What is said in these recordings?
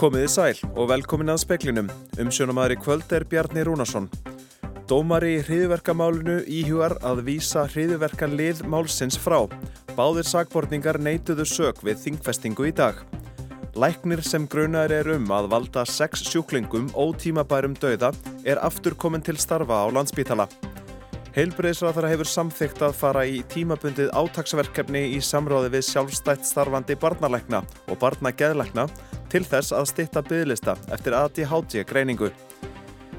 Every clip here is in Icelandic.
Komiði sæl og velkomin að speklinum. Umsjónamaður í kvöld er Bjarni Rúnarsson. Dómari í hriðverkamálinu íhugar að vísa hriðverkan lið málsins frá. Báðir sagbortningar neituðu sög við þingfestingu í dag. Læknir sem grunar er um að valda sex sjúklingum ótímabærum döiða er aftur komin til starfa á landsbítala. Heilbreyðsraðara hefur samþygt að fara í tímabundið átagsverkefni í samráði við sjálfstætt starfandi barnalækna og barnageðlækna til þess að stitta byggðlista eftir ADHD greiningu.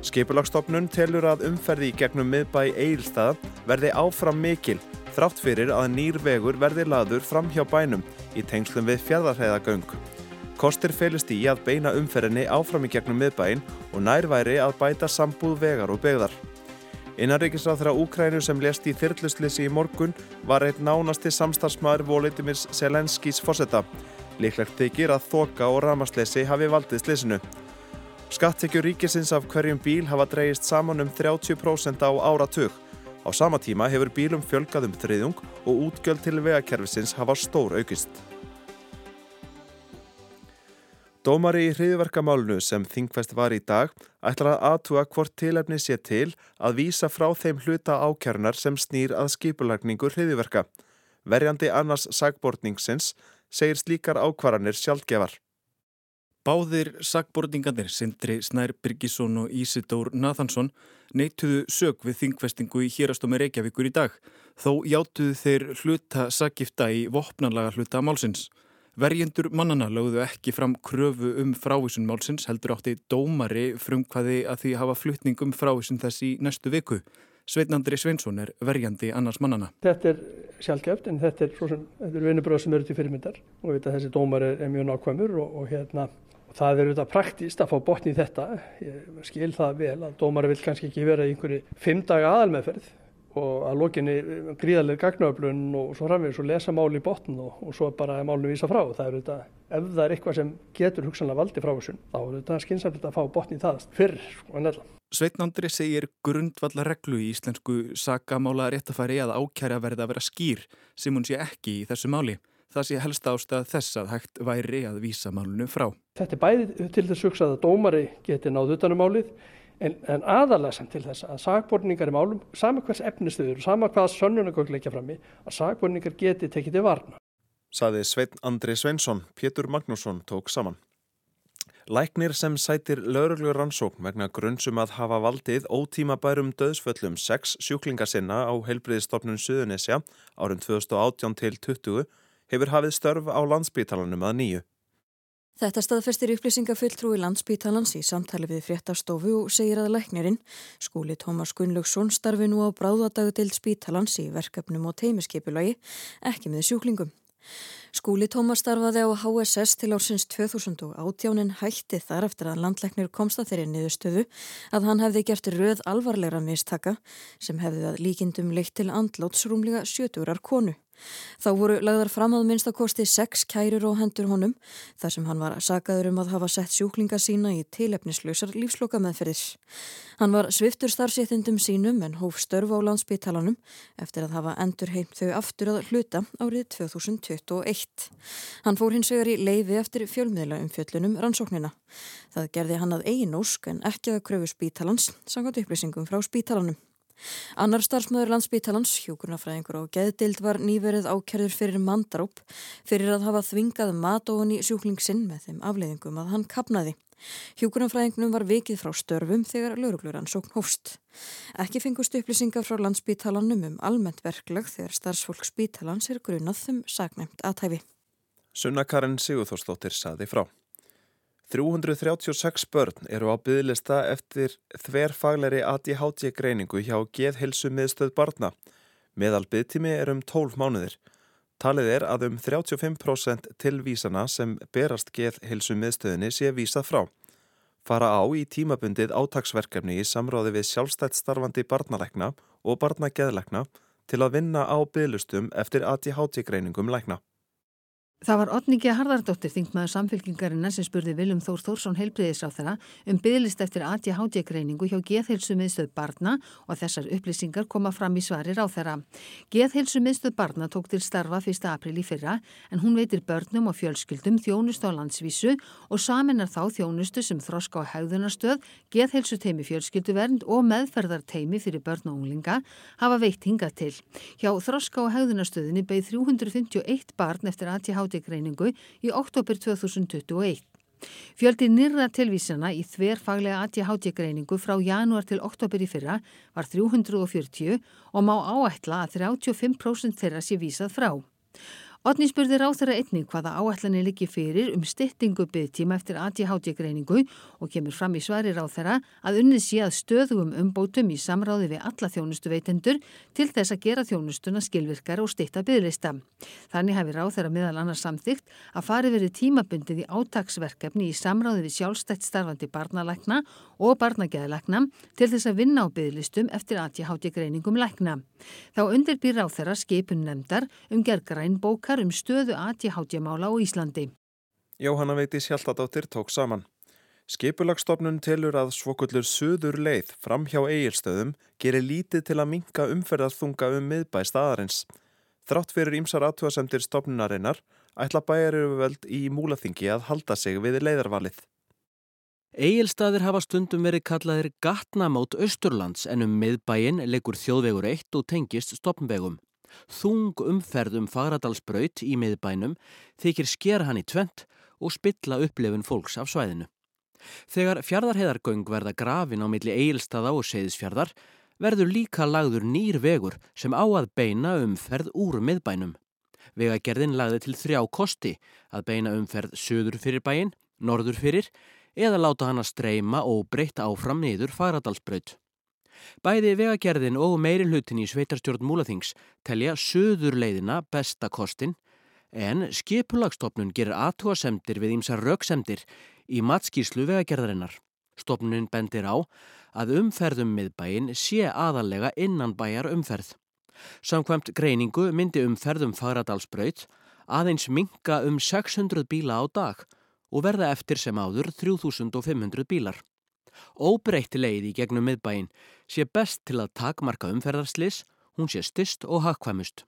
Skipulagstofnun telur að umferði í gegnum miðbæ Eilstaða verði áfram mikil þrátt fyrir að nýr vegur verði laður fram hjá bænum í tengslum við fjárðarheiðagöng. Kostir felist í að beina umferðinni áfram í gegnum miðbæin og nærværi að bæta sambúð vegar og begðar. Innanríkisráð þeirra Úkrænu sem lest í þyrluslissi í morgun var einn nánasti samstarfsmaður Volodymyrs Selenskis fósetta. Líklegt þykir að þoka og ramasleysi hafi valdið slissinu. Skattekjur ríkisins af hverjum bíl hafa dreyist saman um 30% á áratug. Á sama tíma hefur bílum fjölgað um þriðjung og útgjöld til vegakerfisins hafa stór aukist. Dómari í hriðverkamálunu sem þingfest var í dag ætlar að aðtúa hvort tilefni sé til að vísa frá þeim hluta ákjörnar sem snýr að skipulagningu hriðverka. Verjandi annars sagbortningsins segir slíkar ákvarðanir sjálfgefar. Báðir sagbortinganir Sindri Snær Birgisson og Ísidór Nathansson neituðu sög við þingfestingu í hérastómi Reykjavíkur í dag þó játuðu þeir hluta saggifta í vopnarlaga hluta málsins. Verjendur mannana lögðu ekki fram kröfu um frávísun málsins heldur átti dómari frumkvaði að því hafa flutningum frávísun þess í næstu viku. Sveitnandri Sveinsson er verjandi annars mannana. Þetta er sjálfgeft en þetta er, er vinnubröð sem eru til fyrirmyndar og veit að þessi dómar er, er mjög nákvæmur og, og hérna og það er auðvitað praktist að fá botni í þetta. Ég skil það vel að dómar vil kannski ekki vera í einhverju fimm daga aðalmeðferð og að lokinni gríðarlega gagnaöflun og svo framvegis og lesa máli í botn og, og svo bara er málinu vísa frá. Það er auðvitað, ef það er eitthvað sem getur hugsanlega valdi frá þessun, þá er auðvitað skynsamlega að fá botni í það fyrr og ennalla. Sveitnandri segir grundvalla reglu í íslensku sakamála réttafæri að ákjæra verða að vera skýr sem hún sé ekki í þessu máli. Það sé helst ástað þess að hægt væri að vísa málunum frá. Þetta er bæði til þess að dómari geti náð utanum málið en, en aðalega til þess að sagborningar í málum, sama hvers efnistuður og sama hvað sönnunagögg leikja frammi, að sagborningar geti tekið til varna. Saði Sveitn Andri Sveinsson, Pétur Magnússon tók saman. Læknir sem sætir lauruglur rannsókn vegna grunnsum að hafa valdið ótíma bærum döðsföllum sex sjúklinga sinna á heilbriðistofnun Suðunisja árum 2018 til 20 hefur hafið störf á landsbítalanum að nýju. Þetta staðfestir upplýsingafulltrúi landsbítalans í samtali við fréttastofu og segir að læknirinn, skúli Tómas Gunnlaugsson, starfi nú á bráðadagutild spítalans í verkefnum og teimiskipulagi, ekki með sjúklingum. Skúli Tómas starfaði á HSS til ársins 2018 en hætti þar eftir að landleiknir komst að þeirri niðurstöðu að hann hefði gert röð alvarlegra mistaka sem hefði að líkindum leitt til andlátsrúmlega sjöturar konu. Þá voru lagðar fram að minnstakosti sex kærur á hendur honum þar sem hann var sagaður um að hafa sett sjúklinga sína í tilefnislausar lífsloka meðferðis. Hann var sviftur starfséttindum sínum en hóf störf á landsbytalanum eftir að hafa endur heimt þau aftur að hluta árið 2021. Hann fór hins vegar í leiði eftir fjölmiðla um fjöllunum rannsóknina. Það gerði hann að eigin ósk en ekki að kröfu spítalans, sangat upplýsingum frá spítalanum. Annar starfsmöður landsbítalans, hjókurnafræðingur og geðdild var nýverið ákerður fyrir mandróp fyrir að hafa þvingað mat ofan í sjúklingsinn með þeim afleiðingum að hann kapnaði. Hjókurnafræðingnum var vikið frá störfum þegar lauruglurann sókn hófst. Ekki fengust upplýsingar frá landsbítalanum um almennt verklag þegar starfsfólk spítalans er grunað þum sagnæmt aðtæfi. Sunna Karin Sigurþórsdóttir saði frá. 336 börn eru á byggðlista eftir þverfagleri ADHD greiningu hjá geðhilsu miðstöð barna. Meðal byggtími er um 12 mánuðir. Talið er að um 35% tilvísana sem berast geðhilsu miðstöðinni sé vísað frá. Fara á í tímabundið átagsverkefni í samráði við sjálfstætt starfandi barnalækna og barnageðlækna til að vinna á bygglustum eftir ADHD greiningum lækna. Það var Otningi Harðardóttir, þingmaður samfélkingarinnar sem spurði Viljum Þór Þórsson heilbriðisráþara um bygglist eftir ADHD-greiningu hjá Geðheilsu miðstöð barna og þessar upplýsingar koma fram í svari ráþara. Geðheilsu miðstöð barna tók til starfa 1. april í fyrra en hún veitir börnum og fjölskyldum þjónust á landsvísu og saminar þá þjónustu sem þroska á hegðunarstöð, Geðheilsu teimi fjölskylduvernd og meðferðar teimi fyrir börn og unglinga hafa veitt hingað til. Hjá þroska á hegðunarstöðinni beigð 351 barn eftir ADHD ADHD-greiningu í oktober 2021. Fjöldi nýrra tilvísana í þverfaglega ADHD-greiningu frá janúar til oktober í fyrra var 340 og má áætla að 35% þeirra sé vísað frá. Otni spurði ráð þeirra einning hvaða áætlanir liggi fyrir um styttingu byggtíma eftir ADHD-greiningu og kemur fram í svari ráð þeirra að unnið sé að stöðugum umbótum í samráði við alla þjónustu veitendur til þess að gera þjónustuna skilvirkar og stitta bygglista. Þannig hafi ráð þeirra meðal annars samþygt að fari verið tímabundið í átagsverkefni í samráði við sjálfstætt starfandi barnalækna og barnageðalækna til þess að vinna á bygglistum eftir ADHD-greiningum lækna. Þá undirbýr ráð nefndar um stöðu ADHD-mála á Íslandi. Jóhanna Veitis Hjaltadóttir tók saman. Skipulagstofnun telur að svokullur söður leið fram hjá eigilstöðum gerir lítið til að minka umferðarþunga um miðbæ staðarins. Þrátt fyrir ímsar aðtúasemtir stofnunarinnar ætla bæjaröfuveld í múlaþingi að halda sig við leiðarvalið. Egilstaðir hafa stundum verið kallaðir gatnamót Östurlands en um miðbæin leikur þjóðvegur 1 og tengist stopnvegum. Þung umferðum Fagradalsbraut í miðbænum þykir sker hann í tvent og spilla upplifun fólks af svæðinu. Þegar fjardarheðargöng verða grafin á milli eilstaða og seiðisfjardar verður líka lagður nýr vegur sem á að beina umferð úr miðbænum. Vegagerðin lagði til þrjá kosti að beina umferð söður fyrir bæin, norður fyrir eða láta hann að streyma og breytta áfram niður Fagradalsbraut. Bæði vegagerðin og meiri hlutin í sveitarstjórn Múlaþings telja söðurleiðina besta kostin en skipulagstofnun gerir aðtúasemdir við ímsa rauksemdir í matskíslu vegagerðarinnar. Stofnun bendir á að umferðum miðbæin sé aðalega innan bæjar umferð. Samkvæmt greiningu myndi umferðum Fagradalsbraut aðeins minka um 600 bíla á dag og verða eftir sem áður 3500 bílar. Óbreytti leið í gegnum miðbæin sé best til að takmarka umferðarslis, hún sé stist og hakkvæmust.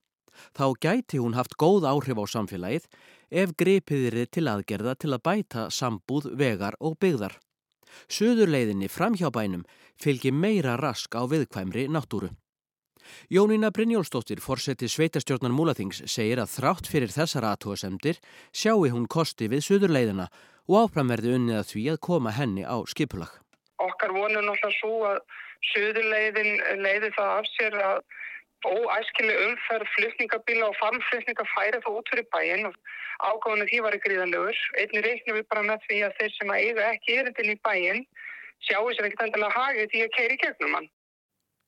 Þá gæti hún haft góð áhrif á samfélagið ef gripiðir til aðgerða til að bæta sambúð, vegar og byggðar. Suðurleiðinni framhjá bænum fylgir meira rask á viðkvæmri náttúru. Jónína Brynjólfsdóttir, fórseti sveitastjórnar Múlaþings, segir að þrátt fyrir þessar aðtóasemdir sjáu hún kosti við suðurleiðina og áframverði unnið að því að koma henni á skipulag okkar vonun alltaf svo að söðuleiðin leiði það af sér að óæskileg umferð flutningabíla og farmflutninga færi þá út fyrir bæin og ágáðinu því var ekki ríðanlegur. Einni reiknum við bara með því að þeir sem að eiga ekki erindin í bæin sjáu sér ekkert endilega hagið því að keiri gegnum hann.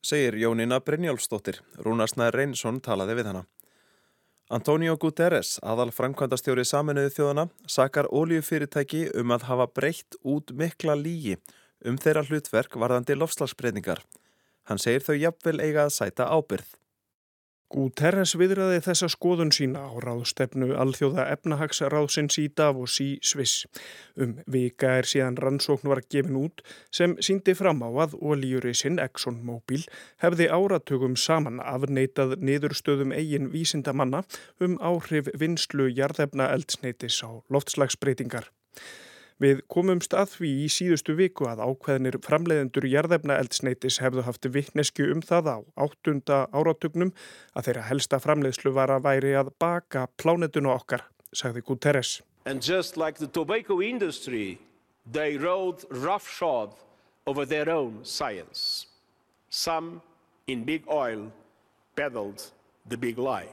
Segir Jónína Brynjálfsdóttir. Rúnarsnæður Reynsson talaði við hana. Antonio Guterres, aðal framkvæmdastjóri saminuðu þjóðana, sakar óljufyrirtæki um að hafa breytt út mikla lígi um þeirra hlutverk varðandi lofslagsbreyningar. Hann segir þau jafnvel eiga að sæta ábyrð. Guterres viðraði þessa skoðun sína á ráðstefnu alþjóða efnahagsráðsins í Davos í Sviss. Um vika er síðan rannsókn var gefin út sem síndi fram á að ólíurisinn ExxonMobil hefði áratugum saman afneitað niðurstöðum eigin vísindamanna um áhrif vinslu jarðefna eldsneitis á loftslagsbreytingar. Við komumst að því í síðustu viku að ákveðnir framleiðendur jarðefna eldsneitis hefðu haft vittnesku um það á áttunda áratugnum að þeirra helsta framleiðslu var að væri að baka plánetuna okkar, sagði Guterres. And just like the tobacco industry, they rode roughshod over their own science. Some in big oil peddled the big lie.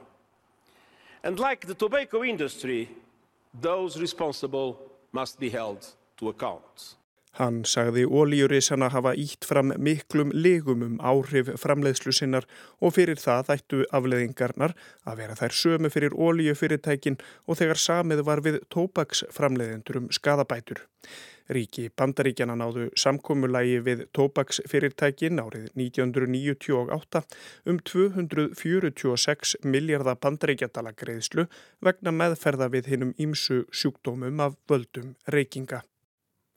And like the tobacco industry, those responsible must be held to account. Hann sagði ólíurisana hafa ítt fram miklum legum um áhrif framleiðslu sinnar og fyrir það ættu afleðingarnar að vera þær sömu fyrir ólíufyrirtækin og þegar samið var við tópaksframleiðendur um skadabætur. Ríki bandaríkjana náðu samkómulagi við tóbaksfyrirtækin árið 1998 um 246 miljardar bandaríkjadala greiðslu vegna meðferða við hinnum ímsu sjúkdómum af völdum reykinga.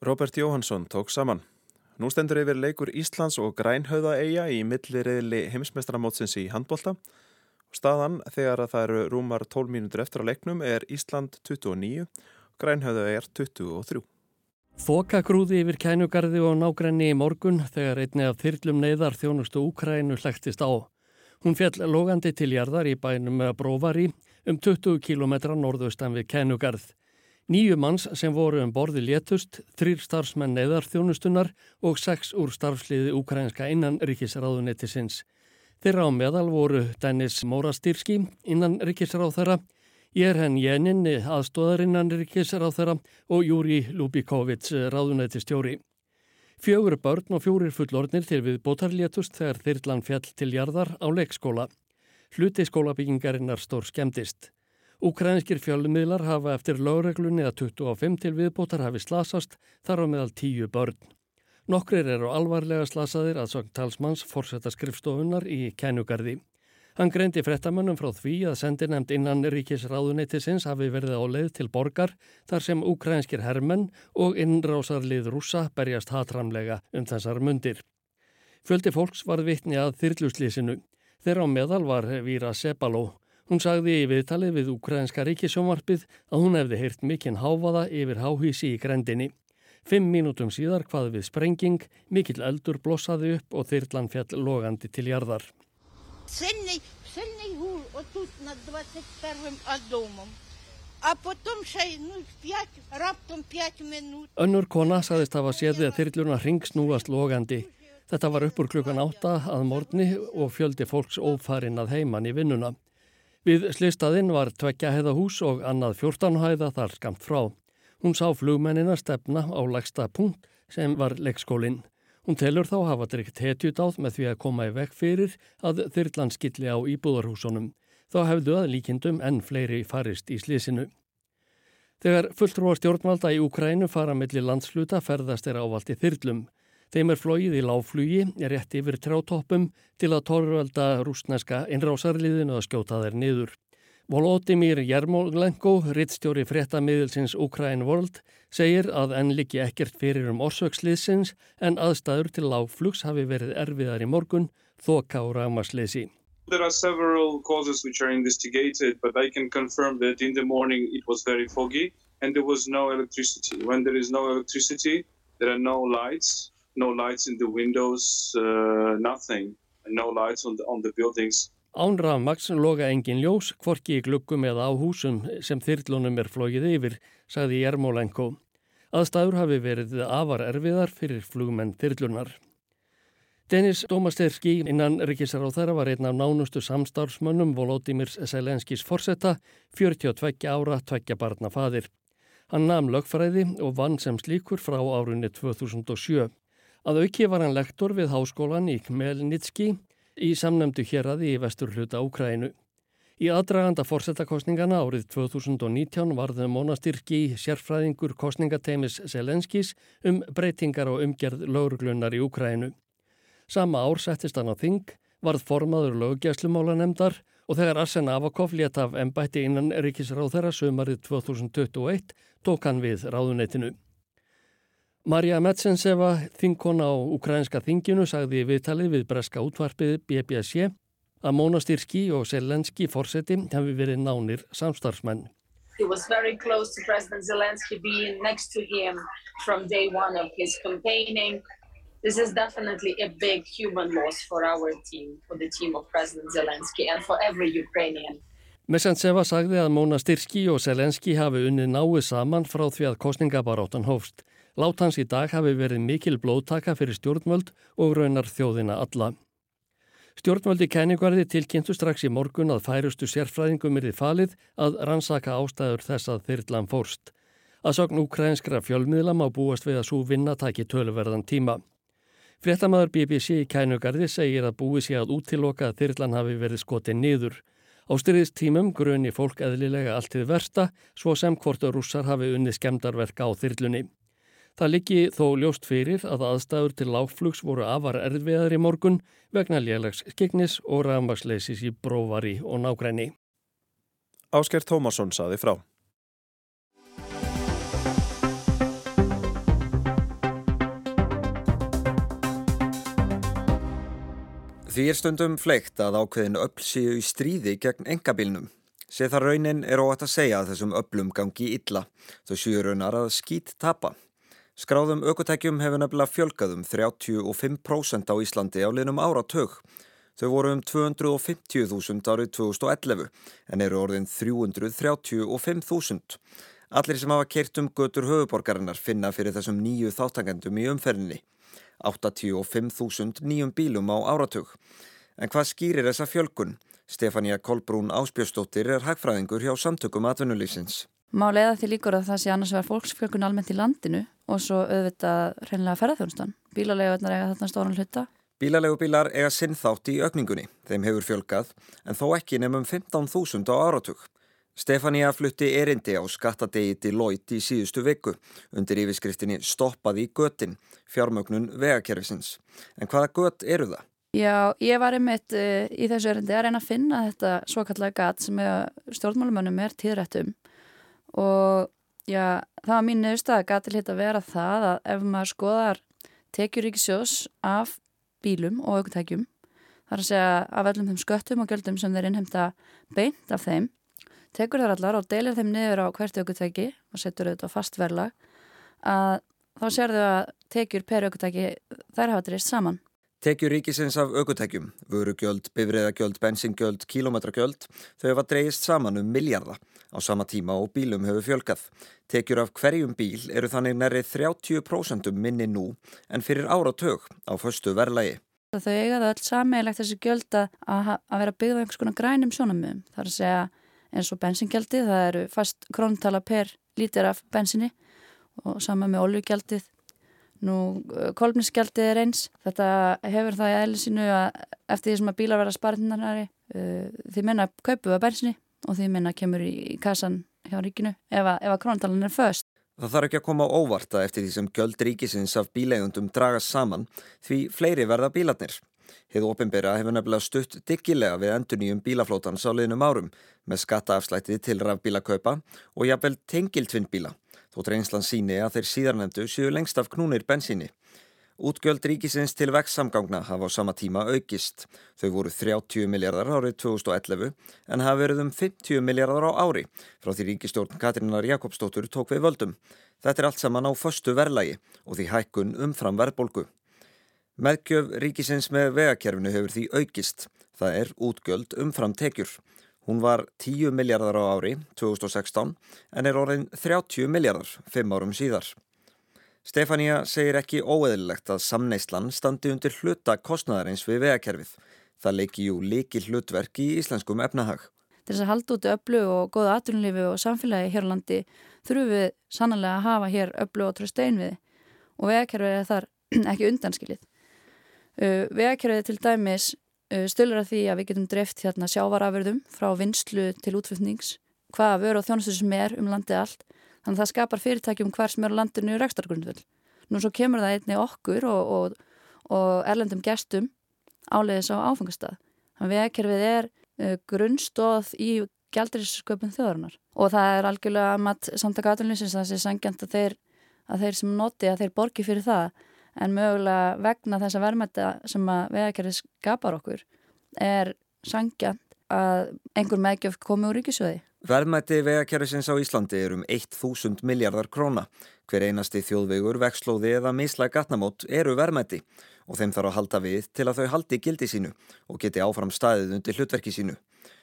Robert Jóhansson tók saman. Nú stendur yfir leikur Íslands og Grænhauða eiga í millirriðli heimsmestramótsins í handbólta. Staðan þegar að það eru rúmar 12 mínútur eftir á leiknum er Ísland 29, Grænhauða er 23. Þoka grúði yfir kænugarði og nágrenni í morgun þegar einni af þyrlum neyðar þjónustu Úkrænu hlæktist á. Hún fjall logandi til jarðar í bænum Bróvari um 20 km norðaustan við kænugarð. Nýju manns sem voru um borði létust, þrýr starfsmenn neyðar þjónustunar og sex úr starfsliði Úkrænska innan ríkisráðunettisins. Þeirra á meðal voru Dennis Mórastýrski innan ríkisráðara Ég er henn Jenin, aðstóðarinnan ríkisráð þeirra og Júri Lubikovic, ráðunæti stjóri. Fjögur börn og fjórir fullornir til við bótarlétust þegar þyrrlan fjall til jarðar á leikskóla. Hluti skólabyggingarinnar stór skemmtist. Ukrænskir fjölummiðlar hafa eftir lögreglunni að 25 til viðbótar hafi slasast þar á meðal tíu börn. Nokkrir eru alvarlega slasaðir að sögn talsmanns forsetta skrifstofunar í kænugarði. Hann greindi frettamönnum frá því að sendinemnd innan ríkisráðuneytisins hafi verið á leið til borgar þar sem ukrænskir hermenn og innrásarlið rúsa berjast hatramlega um þessar mundir. Fjöldi fólks var vittni að þyrluslísinu. Þeirra á meðal var Víra Sebaló. Hún sagði í viðtali við ukrænska ríkisjónvarpið að hún hefði heyrt mikinn háfaða yfir háhísi í grendinni. Fimm mínútum síðar hvað við sprenging, mikill eldur blossaði upp og þyrlan fjall logandi til jarðar. Сильний, сильний гул отут над 21 домом. А потім ще ну, 5, раптом 5 минут. Önnur kona sagðist hafa séði að þyrluna ringsnúast logandi. Þetta var uppur klukkan átta að morgni og fjöldi fólks ófarinn að heiman í vinnuna. Við slistaðinn var tvekja heiða hús og annað 14 hæða þar skamt frá. Hún sá flugmennina stefna á lagsta punkt sem var leikskólinn. Hún telur þá hafa drygt hetjudáð með því að koma í vekk fyrir að þyrlan skilli á íbúðarhúsunum. Þá hefðu að líkindum enn fleiri farist í slísinu. Þegar fulltrúa stjórnvalda í Ukrænu fara melli landsluta ferðast er ávalt í þyrlum. Þeim er flóið í láflugi, er rétt yfir trjátoppum til að torrvalda rúsneska innrásarliðinu að skjóta þær niður. Volodymyr Jermolenko, rittstjóri fréttamiðilsins Ukraine World, segir að enn líki ekkert fyrir um orsöksliðsins en aðstæður til lágflugs hafi verið erfiðar í morgun, þoka og ramasleysi. There are several causes which are investigated, but I can confirm that in the morning it was very foggy and there was no electricity. When there is no electricity, there are no lights, no lights in the windows, uh, nothing, no lights on the, on the buildings. Ánrafmaks loga engin ljós, kvorki í gluggum eða á húsum sem þyrlunum er flógið yfir, sagði Jermolenko. Aðstæður hafi verið afar erfiðar fyrir flugmenn þyrlunar. Denis Domasterski innan ríkisar á þeirra var einn af nánustu samstarfsmönnum Volodymyrs Selenskis forsetta, 42 ára, tveggja barna fadir. Hann namn lögfræði og vann sem slíkur frá árunni 2007. Að auki var hann lektor við háskólan í Khmelnytski í samnæmdu hérraði í vestur hluta Úkrænu. Í aðdraganda fórsetakostningana árið 2019 varðu mónastyrki sérfræðingur kostningateimis Selenskis um breytingar og umgerð lauruglunar í Úkrænu. Sama ár settist hann á þing, varð formaður löggjæslumála nefndar og þegar Arsen Avakov létt af ennbætti innan ríkisráð þeirra sömarið 2021 tók hann við ráðuneytinu. Marja Metsenseva, þingkona á ukrainska þinginu, sagði í viðtalið við breska útvarpið BBC að Mónastyrski og Selenski fórseti hefði verið nánir samstarfsmenn. He was very close to President Zelensky being next to him from day one of his campaigning. This is definitely a big human loss for our team, for the team of President Zelensky and for every Ukrainian. Messenseva sagði að Mónastyrski og Selenski hafi unnið náið saman frá því að kostningabaróttan hófst. Lát hans í dag hafi verið mikil blóðtaka fyrir stjórnmöld og raunar þjóðina alla. Stjórnmöldi kæningvarði tilkynntu strax í morgun að færustu sérfræðingum er þið falið að rannsaka ástæður þess að þyrrlan fórst. Að sogn ukrainskra fjölmiðla má búast við að svo vinna taki töluverðan tíma. Fréttamaður BBC í kænugarði segir að búi sig að útiloka að þyrrlan hafi verið skotið niður. Á styrðistímum grunni fólk eðlilega allt til versta svo sem hvort að rússar hafi unni skemdarverka á þyrrlunni. Það liggi þó ljóst fyrir að aðstæður til lágflugs voru afar erfiðar í morgun vegna lélags skegnis og rafmagsleisis í bróvari og nágræni. Ásker Tómasson saði frá. Því er stundum fleikt að ákveðin öll séu í stríði gegn engabilnum. Sér það raunin er óætt að segja að þessum öllum gangi illa, þó séu raunar að skýt tapa. Skráðum aukotækjum hefur nefnilega fjölgaðum 35% á Íslandi á liðnum áratög. Þau voru um 250.000 árið 2011 en eru orðin 335.000. Allir sem hafa kert um götur höfuborgarinnar finna fyrir þessum nýju þáttangendum í umferðinni. 85.000 nýjum bílum á áratug. En hvað skýrir þessa fjölgun? Stefania Kolbrún Áspjöstóttir er hagfræðingur hjá samtökum atvinnulísins. Má leiða því líkur að það sé annars vegar fólksfjölgun almennt í landinu og svo auðvitað hreinlega ferðarþjónustan. Bílalegu eiga þarna stóran hluta. Bílalegu bílar eiga sinnþátt í aukningunni. Þeim hefur fjölgað en þó ekki nefnum 15.000 á áratug. Stefania flutti erindi á skattadegi Deloitte í síðustu viku undir yfirskriftinni Stoppaði göttin, fjármögnun vegakerfisins. En hvaða gött eru það? Já, ég var einmitt uh, í þessu örundi að reyna að finna þetta svokallega gat sem stjórnmálumönnum er tíðrættum og já, það var mín nefnstað að gati hlita að vera það að ef maður skoðar tekjuríkisjós af bílum og aukutækjum þar að segja af öllum þeim sköttum og göldum sem þeir innhemta beint af þeim tekur þar allar og deilir þeim niður á hvert aukutæki og setur auðvitað fast verðlag að þá sér þau að tekjur per aukutæki þær hafa drist saman. Tekjur ríkisins af aukutækjum, vörugjöld, bifriðagjöld, bensingjöld, kílometragjöld, þau hefa dreyist saman um miljarda á sama tíma og bílum hefur fjölkað. Tekjur af hverjum bíl eru þannig nærri 30% minni nú en fyrir áratög á föstu verðlægi. Þau eiga það öll sammeilegt þessi gjöld að, að vera byggð á einhvers konar grænum sjónamöðum. Það er að segja eins og bensingjaldi, það eru fast króntala per lítir af bensinni og sama með oljugjaldið Nú, eh, kolmnisgjaldið er eins. Þetta hefur það í eðli sínu að eftir því sem að bílar verða spartinarnari uh, eh, því menna kaupu að bensinni og því menna kemur í, kassan hjá ríkinu ef að, að króntalan er föst. Það þarf ekki að koma óvarta eftir því sem göld ríkisins af bílegundum dragast saman því fleiri verða bílarnir. Hið ofinbera hefur nefnilega stutt diggilega við enduníum bílaflótans á liðnum árum með skattaafslætið til rafbílakaupa og jafnvel tengiltvinnbíla þó reynslan síni að þeir síðarnefndu séu lengst af knúnir bensíni. Útgjöld ríkisins til vexsamgangna hafa á sama tíma aukist. Þau voru 30 miljardar árið 2011 en hafa verið um 50 miljardar á ári frá því ríkistjórn Katrínar Jakobsdóttur tók við völdum. Þetta er allt saman á förstu verðlægi og því hækkun umfram verðbolgu. Meðgjöf ríkisins með vegakerfinu hefur því aukist. Það er útgjöld umfram tekjur. Hún var 10 miljardar á ári 2016 en er orðin 30 miljardar fimm árum síðar. Stefania segir ekki óeðlilegt að samneislan standi undir hluta kostnæðarins við vegakerfið. Það leiki jú líki hlutverk í íslenskum efnahag. Til þess að halda út öllu og goða aturlífi og samfélagi hér á landi þurfum við sannlega að hafa hér öllu og tröst einvið og vegakerfið er þar ekki undanskilið. Uh, vegakerfið til dæmis Uh, stölur að því að við getum dreft hérna sjávaraförðum frá vinslu til útflutnings hvaða vöru og þjónustu sem er um landið allt þannig að það skapar fyrirtækjum hver sem er á landinu rekstargrundvöld. Nú svo kemur það einni okkur og, og, og erlendum gestum áleiðis á áfengastað. Þannig að veðkerfið er uh, grunnstóð í gælduríssköpun þjóðarinnar og það er algjörlega mat samtaka aðlunlýsins að það sé sangjant að þeir, að þeir sem noti að þeir borgi fyrir það en mögulega vegna þessa verðmætta sem að vegakerfið skapar okkur er sangjant að einhver meðgjöf komi úr ríkisöði. Verðmætti vegakerfisins á Íslandi er um 1000 miljardar króna. Hver einasti þjóðvegur, vexlóði eða mislæg gatnamót eru verðmætti og þeim þarf að halda við til að þau haldi gildi sínu og geti áfram staðið undir hlutverki sínu.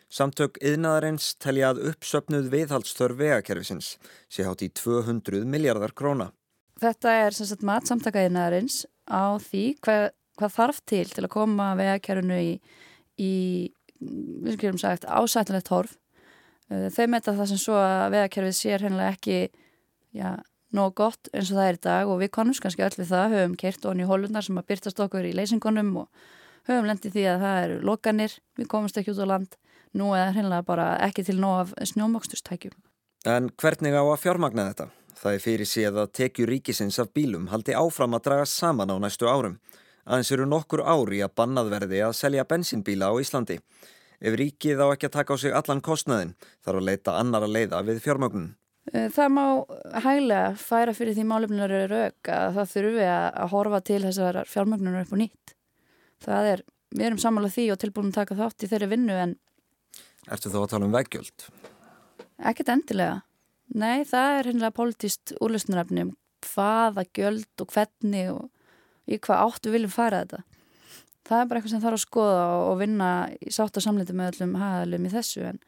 Samtök yðnaðarins telja að uppsöpnuð viðhaldstörf vegakerfisins sé hátt í 200 miljardar króna. Þetta er sem sagt matsamtakaðinarins á því hvað, hvað þarf til til að koma vegakerfinu í, í ásættilegt horf. Uh, þau metta það sem svo að vegakerfið sér hennilega ekki já, nóg gott eins og það er í dag og við konumst kannski öll við það, höfum kert onni í hólundar sem að byrtast okkur í leysingunum og höfum lendið því að það eru lokanir, við komumst ekki út á land, nú er það hennilega bara ekki til nóg af snjómokstustækjum. En hvernig á að fjármagna þetta? Það er fyrir síðan að tekju ríkisins af bílum haldi áfram að draga saman á næstu árum. Aðeins eru nokkur ári að bannað verði að selja bensínbíla á Íslandi. Ef ríkið á ekki að taka á sig allan kostnaðin þarf að leita annar að leiða við fjármögnun. Eh, það má hæglega færa fyrir því málefninar eru rauk að það þurfi að horfa til þessar fjármögnunar upp og nýtt. Það er, við erum sammálað því og tilbúin að taka þátt í þeirri vinnu en... Ertu þá að tala um veggjöld? Ekkert endilega. Nei, það er hennilega politist úrlösnarefni um hvaða gjöld og hvernig og í hvað áttu viljum fara þetta. Það er bara eitthvað sem þarf að skoða og vinna í sátt og samliti með öllum hagaðalum í þessu en,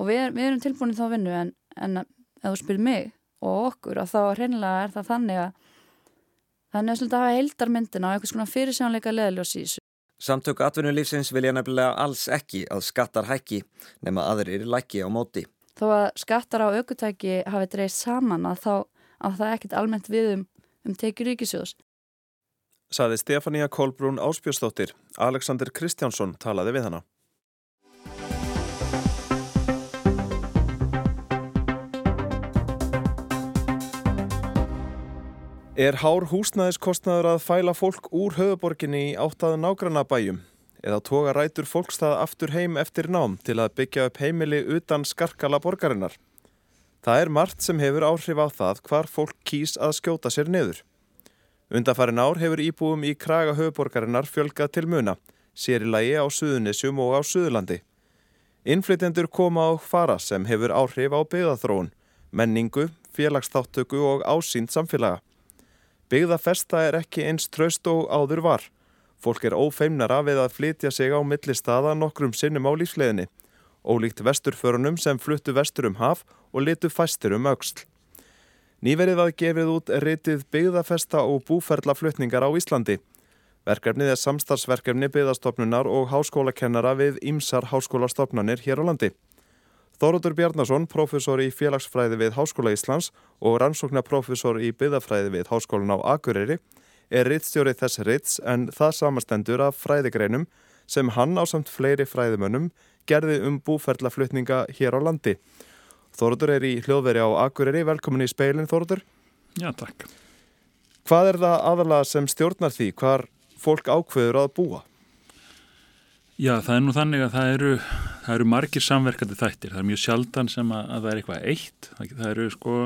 og við, við erum tilbúin í þá vinnu en, en ef þú spyrir mig og okkur að þá reynilega er það þannig að það er nefnilega að hafa heildarmyndina og eitthvað svona fyrirsjónleika leðljós í þessu. Samtök atvinnulífsins vilja nefnilega alls ekki að skattar hækki nema aðrir lækki á móti. Þó að skattar á aukutæki hafi dreist saman að þá að það ekkit almennt við um, um tekið ríkisjóðs. Saði Stefania Kolbrún Áspjósdóttir. Alexander Kristjánsson talaði við hana. Er hár húsnæðiskostnaður að fæla fólk úr höfuborginni í áttaðu nágrannabæjum eða toga rætur fólkstað aftur heim eftir nám til að byggja upp heimili utan skarkala borgarinnar? Það er margt sem hefur áhrif á það hvar fólk kýs að skjóta sér niður. Undarfærin ár hefur íbúum í kraga höfuborgarinnar fjölgað til muna, sér í lagi á Suðunissum og á Suðurlandi. Innflytjendur koma á fara sem hefur áhrif á byggðathróun, menningu, félagsþáttöku og ásýnd samfélaga. Byggðafesta er ekki eins tröst og áður var. Fólk er ófeimnara við að flytja sig á millistaða nokkrum sinnum á lífsleginni, ólíkt vesturförunum sem fluttu vestur um haf og litu fæstir um auksl. Nýverið var gefið út reytið byggðafesta og búferlaflutningar á Íslandi. Verkefnið er samstarfsverkefni byggðastofnunar og háskólakennara við Ímsar háskólastofnanir hér á landi. Þórótur Bjarnason, profesor í félagsfræði við Háskóla Íslands og rannsóknarprofesor í byggðafræði við Háskólan á Akureyri, er rittstjórið þess ritts en það samastendur af fræðigreinum sem hann á samt fleiri fræðimönnum gerði um búferlaflutninga hér á landi. Þórótur er í hljóðveri á Akureyri, velkomin í speilin Þórótur. Já, takk. Hvað er það aðalega sem stjórnar því hvar fólk ákveður að búa? Já, það er nú þannig að það eru, það eru margir samverkandi þættir. Það er mjög sjaldan sem að, að það er eitthvað eitt. Það, það eru sko,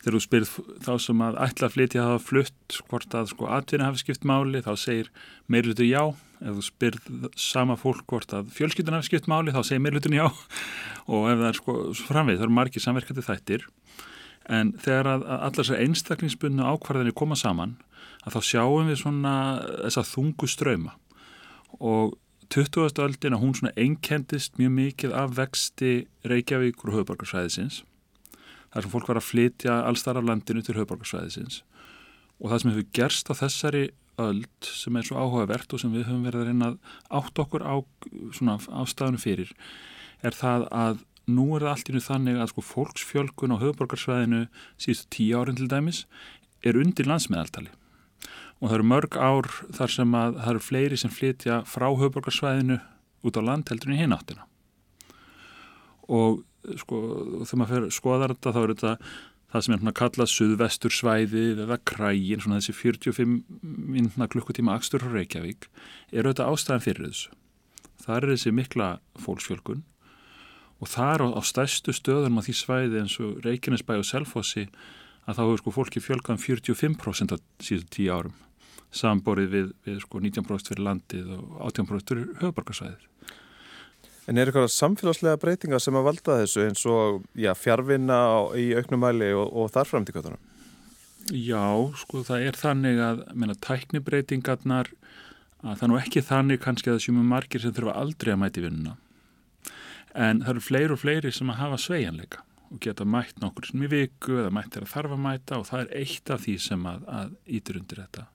þegar þú spyrð þá sem að ætla að flytja að hafa flutt hvort að sko atvinna hafi skipt máli, þá segir meirlutur já. Ef þú spyrð sama fólk hvort að fjölskyldun hafi skipt máli, þá segir meirlutur já. Og ef það er sko framvið, það eru margir samverkandi þættir. En þegar að, að allar þessar einstaklingsbunnu ákvarðinni koma saman, að þá sjáum við svona þessa þungu ströyma og 20. öldin að hún svona einkendist mjög mikið af vexti Reykjavíkur og höfuborgarsvæðisins þar sem fólk var að flytja allstar af landinu til höfuborgarsvæðisins og það sem hefur gerst á þessari öld sem er svo áhugavert og sem við höfum verið að reyna átt okkur á svona ástafinu fyrir er það að nú er það allt í nú þannig að sko fólksfjölkun á höfuborgarsvæðinu síðustu tíu árin til dæmis er undir landsmeðaltali. Og það eru mörg ár þar sem að það eru fleiri sem flytja frá höfuborgarsvæðinu út á land heldur í hináttina og sko þegar maður skoðar þetta þá er þetta það sem er hérna kallað suðvestur svæðið eða krægin, svona þessi 45 minna klukkutíma akstur á Reykjavík eru þetta ástæðan fyrir þessu það er þessi mikla fólksfjölkun og það er á, á stærstu stöðum á því svæði eins og Reykjanesbæ og Selfossi að þá hefur sko fólki fjölkaðan 45% á síðan tíu árum samborið við, við sko 19% fyrir landið og 18% fyrir höfuborgarsvæðið. En er eitthvað samfélagslega breytinga sem að valda þessu eins og já, fjárvinna í auknumæli og, og þar fram til kvæðunum? Já, sko það er þannig að menna, tæknibreytingarnar að það er nú ekki þannig kannski að það sjöfum margir sem þurfa aldrei að mæti vinnuna en það eru fleiri og fleiri sem að hafa sveianleika og geta mætt nokkur sem í viku eða mætt er að þarfa að mæta og það er eitt af því sem að, að ítur undir þetta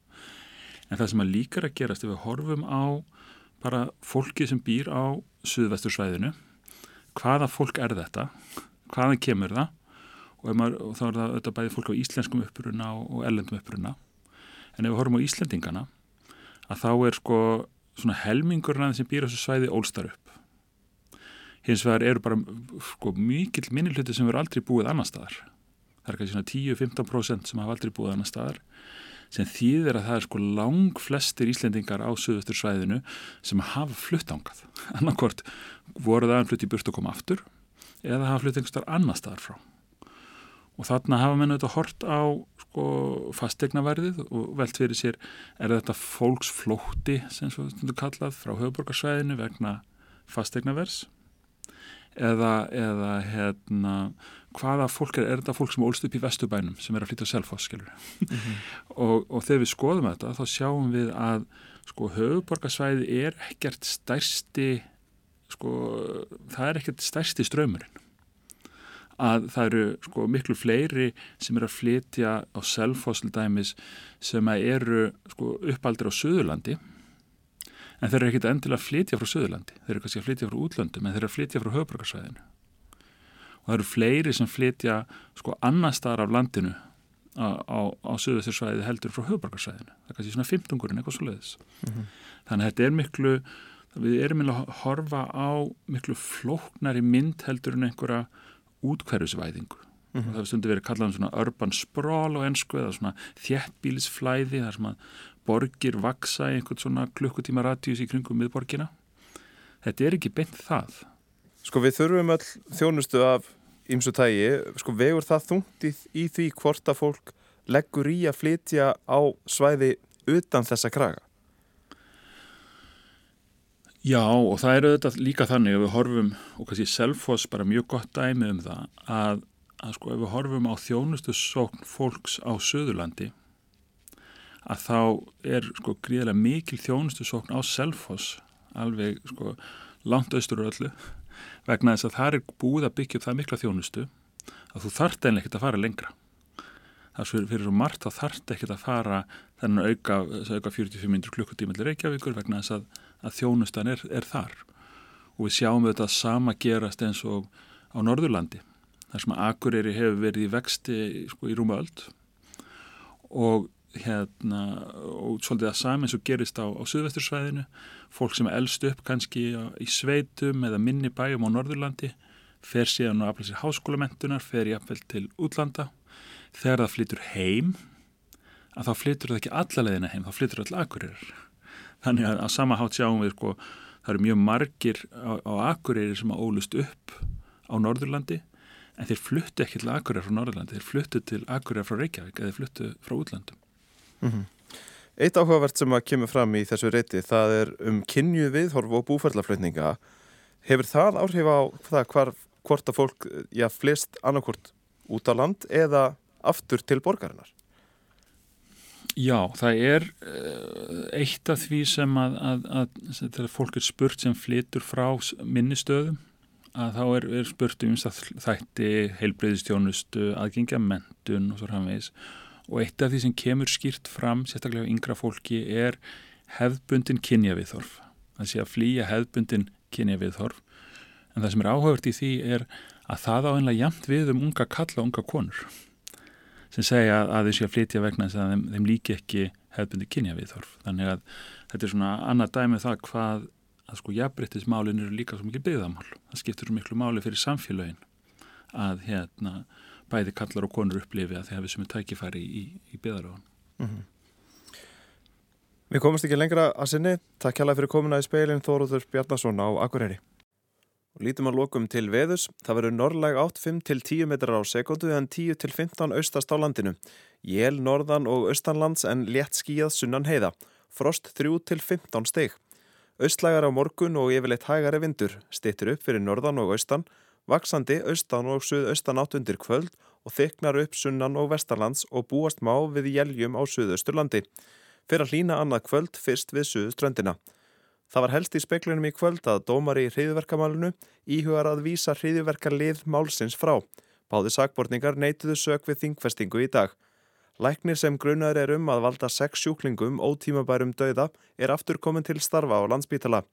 en það sem að líkar að gerast ef við horfum á bara fólki sem býr á suðvestursvæðinu. Hvaða fólk er þetta? Hvaðan kemur það? Og, maður, og þá er það auðvitað bæði fólk á íslenskum uppruna og, og ellendum uppruna. En ef við horfum á Íslendingana að þá er sko svona helmingurinn sem býr á þessu svæði ólstar upp. Hins vegar eru bara sko, mikill minnilhuti sem verður aldrei búið annar staðar það er kannski svona 10-15% sem hafa aldrei búið annar staðar sem þýðir að það er sko lang flestir Íslendingar á söðustur svæðinu sem hafa fluttangað annarkort voru það að flutti í burt og koma aftur eða hafa flutt einhverstar annar staðar frá. Og þarna hafa menn auðvitað hort á sko, fastegnaverðið og velt fyrir sér er þetta fólksflótti sem svo stundu kallað frá höfuborgarsvæðinu vegna fastegnaverðs eða, eða hérna, hvaða fólk er, er þetta fólk sem ólst upp í vestubænum sem er að flytja selfos mm -hmm. og, og þegar við skoðum þetta þá sjáum við að sko höfuborgarsvæði er ekkert stærsti sko það er ekkert stærsti ströymurinn að það eru sko miklu fleiri sem eru að flytja á selfosl dæmis sem eru sko uppaldir á Suðurlandi en þeir eru ekkert endilega að flytja frá Suðurlandi. Þeir eru kannski að flytja frá útlöndum en þeir eru að flytja frá höfbrukarsvæðinu og það eru fleiri sem flytja sko annar staðar af landinu á, á, á Suðustursvæði heldur frá höfbrukarsvæðinu það er kannski svona 15 eitthvað svo leiðis mm -hmm. þannig að þetta er miklu við erum að horfa á miklu flóknari mynd heldur en einhverja útkverfisvæðingu mm -hmm. og það hefur stundu verið kallað um svona urban sprawl á ennsku eða svona þjættbílisflæði þar sem að borgir vaksa í einhvern svona klukkutíma radíus í kringum miðborgina. Þetta er ekki beint það. Sko við þurfum all þjónustu af ymsu tægi, sko vegur það þungt í, því hvort að fólk leggur í að flytja á svæði utan þessa kraga? Já og það eru þetta líka þannig að við horfum, og kannski Selfoss bara mjög gott dæmi um það, að, að sko ef við horfum á þjónustu sókn fólks á Suðurlandi, að þá er sko gríðilega mikil þjónustu sókn á Selfoss, alveg sko langt austur og öllu, vegna þess að það er búið að byggja upp það mikla þjónustu að þú þart einlega ekkert að fara lengra. Það er fyrir svo margt að þart ekkert að fara þennan auka, auka 45 klukkutíma til Reykjavíkur vegna þess að að þjónustan er, er þar og við sjáum þetta sama gerast eins og á Norðurlandi þar sem að Akureyri hefur verið í vexti sko, í rúmaöld og hérna og svolítið að sami eins og gerist á, á Suðvestursvæðinu fólk sem eldst upp kannski í sveitum eða minni bæjum á Norðurlandi fer síðan og aflæsir háskólamöntunar fer jáfnvel til útlanda. Þegar það flytur heim að þá flytur það ekki alla leðina heim, þá flytur það all Akureyrar. Þannig að, að sama hátt sjáum við sko, það eru mjög margir á, á Akureyri sem að ólust upp á Norðurlandi en þeir fluttu ekki til Akureyri frá Norðurlandi þeir fluttu til Akureyri frá Reykjavík eða þeir fluttu frá útlandum mm -hmm. Eitt áhugavert sem að kemur fram í þessu reyti það er um kynju viðhorf og búferðlaflutninga hefur það áhrif á það hvar, hvort að fólk já, flest annarkort út á land eða aftur til borgarinnar? Já, það er eh, eitt af því sem að, að, að þegar fólk er spurt sem flytur frá minnistöðum að þá er, er spurt um þætti heilbreyðistjónustu, aðgengja mentun og svo framvegis og eitt af því sem kemur skýrt fram, sérstaklega yngra fólki, er hefðbundin kynjaviðþorf. Það sé að flýja hefðbundin kynjaviðþorf en það sem er áhugavert í því er að það á einlega jæmt við um unga kalla og unga konur sem segja að þeir sé að flytja vegna þess að þeim, þeim líki ekki hefðbundi kynja við þorf. Þannig að þetta er svona annað dæmið um það hvað að sko jafnbryttismálin eru líka svo mikið byggðamál. Það skiptir svo miklu máli fyrir samfélagin að hérna bæði kallar og konur upplifi að þeir hafi sem er tækifæri í, í, í byggðaröðun. Mm -hmm. Við komumst ekki lengra að sinni. Takk hjálpa fyrir komuna í speilin Þóruður Bjarnason á Akureyri. Og lítum að lokum til veðus. Það verður norrlæg átt 5-10 metrar á sekundu en 10-15 austast á landinu. Jél, norðan og austanlands en létt skíjað sunnan heiða. Frost 3-15 steg. Austlægar á morgun og yfirleitt hægari vindur. Stittir upp fyrir norðan og austan. Vaksandi austan og suðaustan átt undir kvöld og þyknar upp sunnan og vestarlands og búast má við jæljum á suðausturlandi. Fyrir að hlýna annað kvöld fyrst við suðuströndina. Það var helst í speklinum í kvöld að dómari í hriðverkamálunu íhugar að vísa hriðverkarlið málsins frá. Báði sakbortningar neituðu sök við þingfestingu í dag. Læknir sem grunar er um að valda sex sjúklingum ótímabærum döiða er aftur komin til starfa á landsbítala.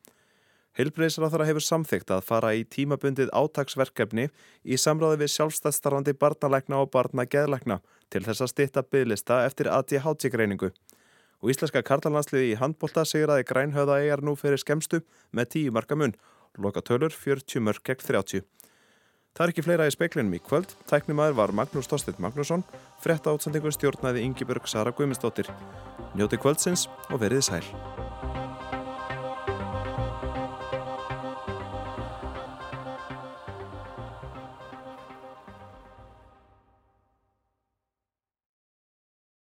Hilbreysraþara hefur samþygt að fara í tímabundið átagsverkefni í samráði við sjálfstæðstarfandi barnalækna og barnageðlækna til þess að stitta bygglista eftir ADHD-greiningu og íslenska kartalandsliði í handbólta sigraði grænhöða eigar nú fyrir skemstu með 10 marka mun, loka tölur 40 mörg gegn 30. Það er ekki fleira í speiklinum í kvöld. Tæknumæður var Magnús Þorstedt Magnússon, frett átsendingu stjórnaði Ingeborg Sara Guimistóttir. Njóti kvöldsins og verið sæl.